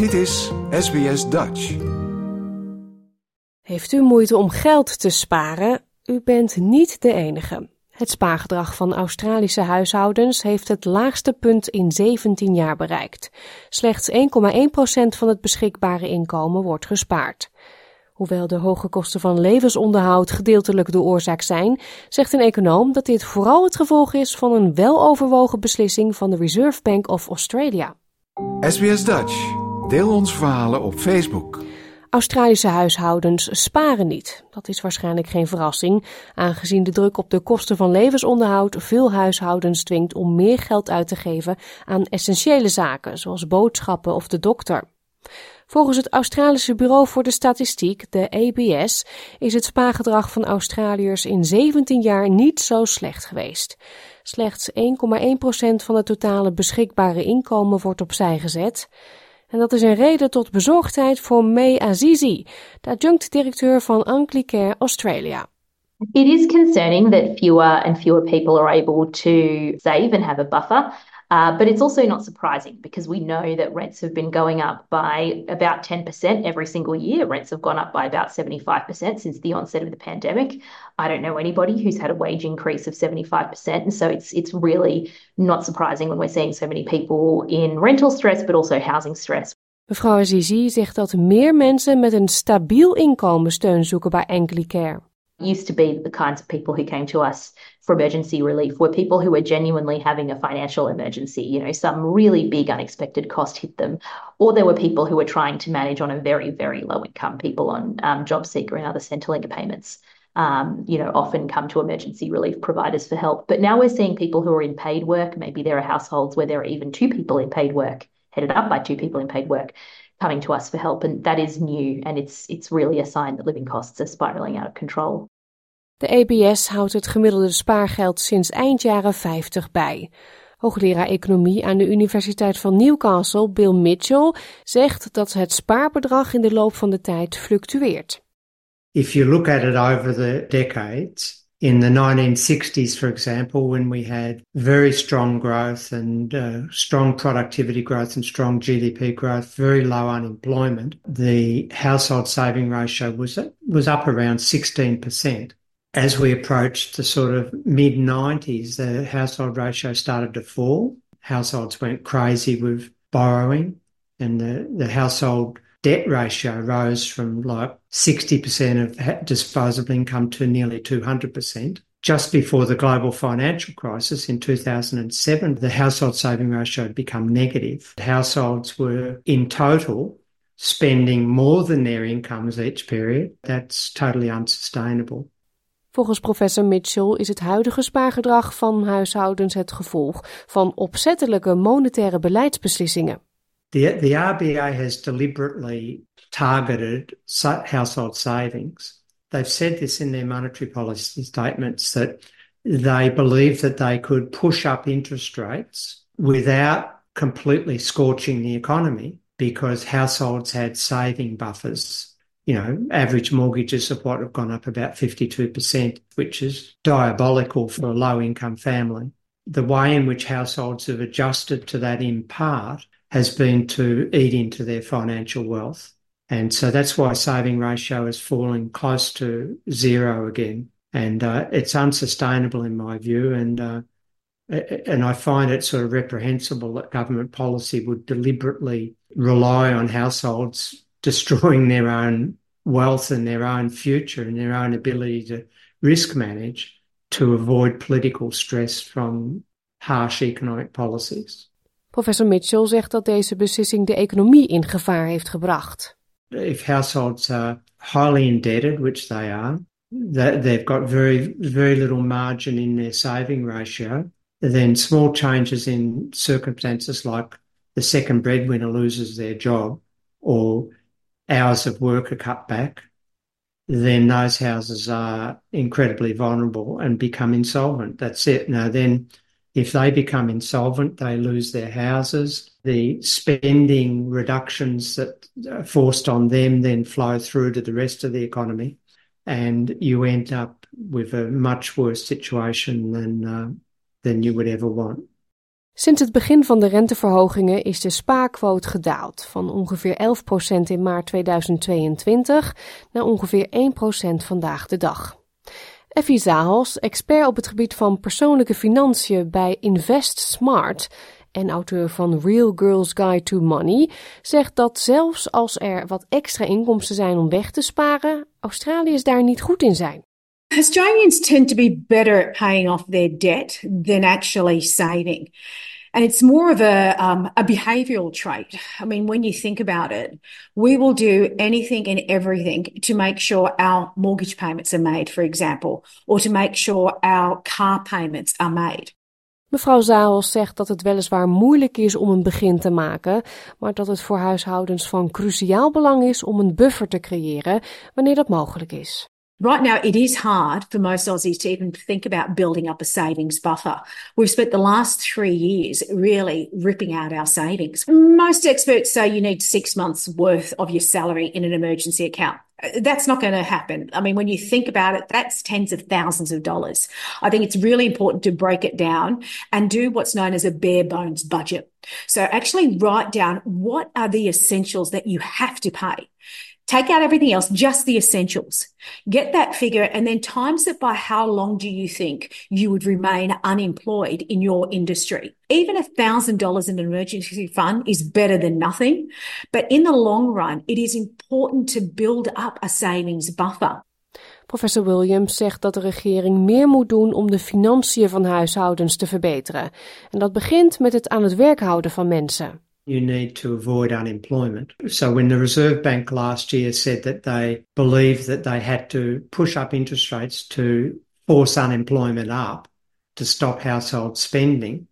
Dit is SBS Dutch. Heeft u moeite om geld te sparen? U bent niet de enige. Het spaargedrag van Australische huishoudens heeft het laagste punt in 17 jaar bereikt. Slechts 1,1% van het beschikbare inkomen wordt gespaard. Hoewel de hoge kosten van levensonderhoud gedeeltelijk de oorzaak zijn, zegt een econoom dat dit vooral het gevolg is van een weloverwogen beslissing van de Reserve Bank of Australia. SBS Dutch. Deel ons verhalen op Facebook. Australische huishoudens sparen niet. Dat is waarschijnlijk geen verrassing, aangezien de druk op de kosten van levensonderhoud veel huishoudens dwingt om meer geld uit te geven aan essentiële zaken, zoals boodschappen of de dokter. Volgens het Australische Bureau voor de Statistiek, de ABS, is het spaargedrag van Australiërs in 17 jaar niet zo slecht geweest. Slechts 1,1% van het totale beschikbare inkomen wordt opzij gezet. En dat is een reden tot bezorgdheid voor May Azizi, de adjunct-directeur van Anglicare Australia. It is concerning that fewer and fewer people are able to save and have a buffer. Uh, but it's also not surprising because we know that rents have been going up by about 10% every single year. Rents have gone up by about 75% since the onset of the pandemic. I don't know anybody who's had a wage increase of 75%. And so it's it's really not surprising when we're seeing so many people in rental stress, but also housing stress. Mevrouw Azize zegt dat meer mensen met een stabiel inkomen steun zoeken bij Anglicare. Used to be the kinds of people who came to us for emergency relief were people who were genuinely having a financial emergency. You know, some really big unexpected cost hit them, or there were people who were trying to manage on a very, very low income, people on um, JobSeeker and other Centrelink payments. Um, you know, often come to emergency relief providers for help. But now we're seeing people who are in paid work. Maybe there are households where there are even two people in paid work, headed up by two people in paid work, coming to us for help. And that is new. And it's it's really a sign that living costs are spiraling out of control. De ABS houdt het gemiddelde spaargeld sinds eind jaren 50 bij. Hoogleraar economie aan de Universiteit van Newcastle, Bill Mitchell, zegt dat het spaarbedrag in de loop van de tijd fluctueert. If you look at it over the decades, in the 1960s, for example, when we had very strong growth and uh, strong productivity growth and strong GDP growth, very low unemployment, the household saving ratio was, was up around 16% as we approached the sort of mid 90s, the household ratio started to fall. Households went crazy with borrowing, and the, the household debt ratio rose from like 60% of disposable income to nearly 200%. Just before the global financial crisis in 2007, the household saving ratio had become negative. Households were in total spending more than their incomes each period. That's totally unsustainable. Volgens professor Mitchell is het huidige spaargedrag van huishoudens het gevolg van opzettelijke monetaire beleidsbeslissingen. The, RBA has deliberately targeted household savings. They've said this in their monetary policy statements that they believe that they could push up interest rates without completely scorching the economy because households had saving buffers you know, average mortgages of what have gone up about 52%, which is diabolical for a low income family. The way in which households have adjusted to that in part has been to eat into their financial wealth. And so that's why saving ratio is falling close to zero again. And uh, it's unsustainable in my view. And uh, and I find it sort of reprehensible that government policy would deliberately rely on households destroying their own wealth and their own future and their own ability to risk manage to avoid political stress from harsh economic policies. Professor Mitchell zegt dat deze beslissing de economie in gevaar heeft gebracht. If households are highly indebted, which they are, that they've got very, very little margin in their saving ratio, then small changes in circumstances like the second breadwinner loses their job or hours of work are cut back, then those houses are incredibly vulnerable and become insolvent. That's it. Now, then, if they become insolvent, they lose their houses. The spending reductions that are forced on them then flow through to the rest of the economy, and you end up with a much worse situation than uh, than you would ever want. Sinds het begin van de renteverhogingen is de spaarquote gedaald van ongeveer 11% in maart 2022 naar ongeveer 1% vandaag de dag. Effie Zahals, expert op het gebied van persoonlijke financiën bij Invest Smart en auteur van Real Girls Guide to Money, zegt dat zelfs als er wat extra inkomsten zijn om weg te sparen, Australiërs daar niet goed in zijn. Australians tend to be better at paying off their debt than actually saving. And it's more of a, um, a behavioral trait. I mean, when you think about it, we will do anything and everything to make sure our mortgage payments are made, for example, or to make sure our car payments are made. Mevrouw Zahos zegt dat het weliswaar moeilijk is om een begin te maken, maar dat het voor huishoudens van cruciaal belang is om een buffer te creëren wanneer dat mogelijk is. Right now, it is hard for most Aussies to even think about building up a savings buffer. We've spent the last three years really ripping out our savings. Most experts say you need six months worth of your salary in an emergency account. That's not going to happen. I mean, when you think about it, that's tens of thousands of dollars. I think it's really important to break it down and do what's known as a bare bones budget. So actually write down what are the essentials that you have to pay. Take out everything else, just the essentials. Get that figure and then times it by how long do you think you would remain unemployed in your industry? Even a thousand dollars in an emergency fund is better than nothing. But in the long run, it is important to build up a savings buffer. Professor Williams zegt dat de regering meer moet doen om de financiën van huishoudens te verbeteren. En dat begint met het aan het werk houden van mensen. You need to avoid unemployment. So when the Reserve Bank last year said that they believed that they had to push up interest rates to force unemployment up to stop household spending,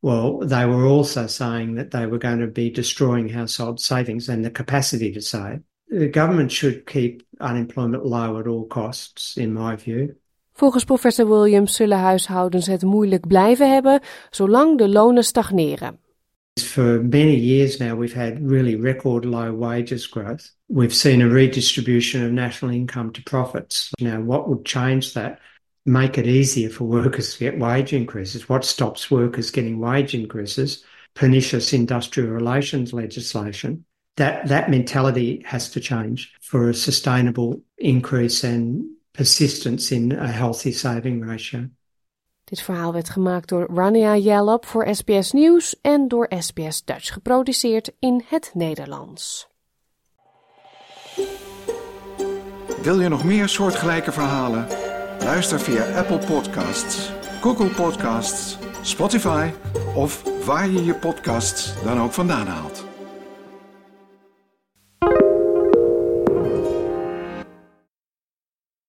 well, they were also saying that they were going to be destroying household savings and the capacity to save. The government should keep unemployment low at all costs, in my view. Volgens professor Williams zullen huishoudens het moeilijk blijven hebben zolang de lonen stagneren. For many years now, we've had really record low wages growth. We've seen a redistribution of national income to profits. Now, what would change that? Make it easier for workers to get wage increases. What stops workers getting wage increases? Pernicious industrial relations legislation. That, that mentality has to change for a sustainable increase and persistence in a healthy saving ratio. Dit verhaal werd gemaakt door Rania Jalab voor SBS Nieuws en door SBS Dutch geproduceerd in het Nederlands. Wil je nog meer soortgelijke verhalen? Luister via Apple Podcasts, Google Podcasts, Spotify of waar je je podcasts dan ook vandaan haalt.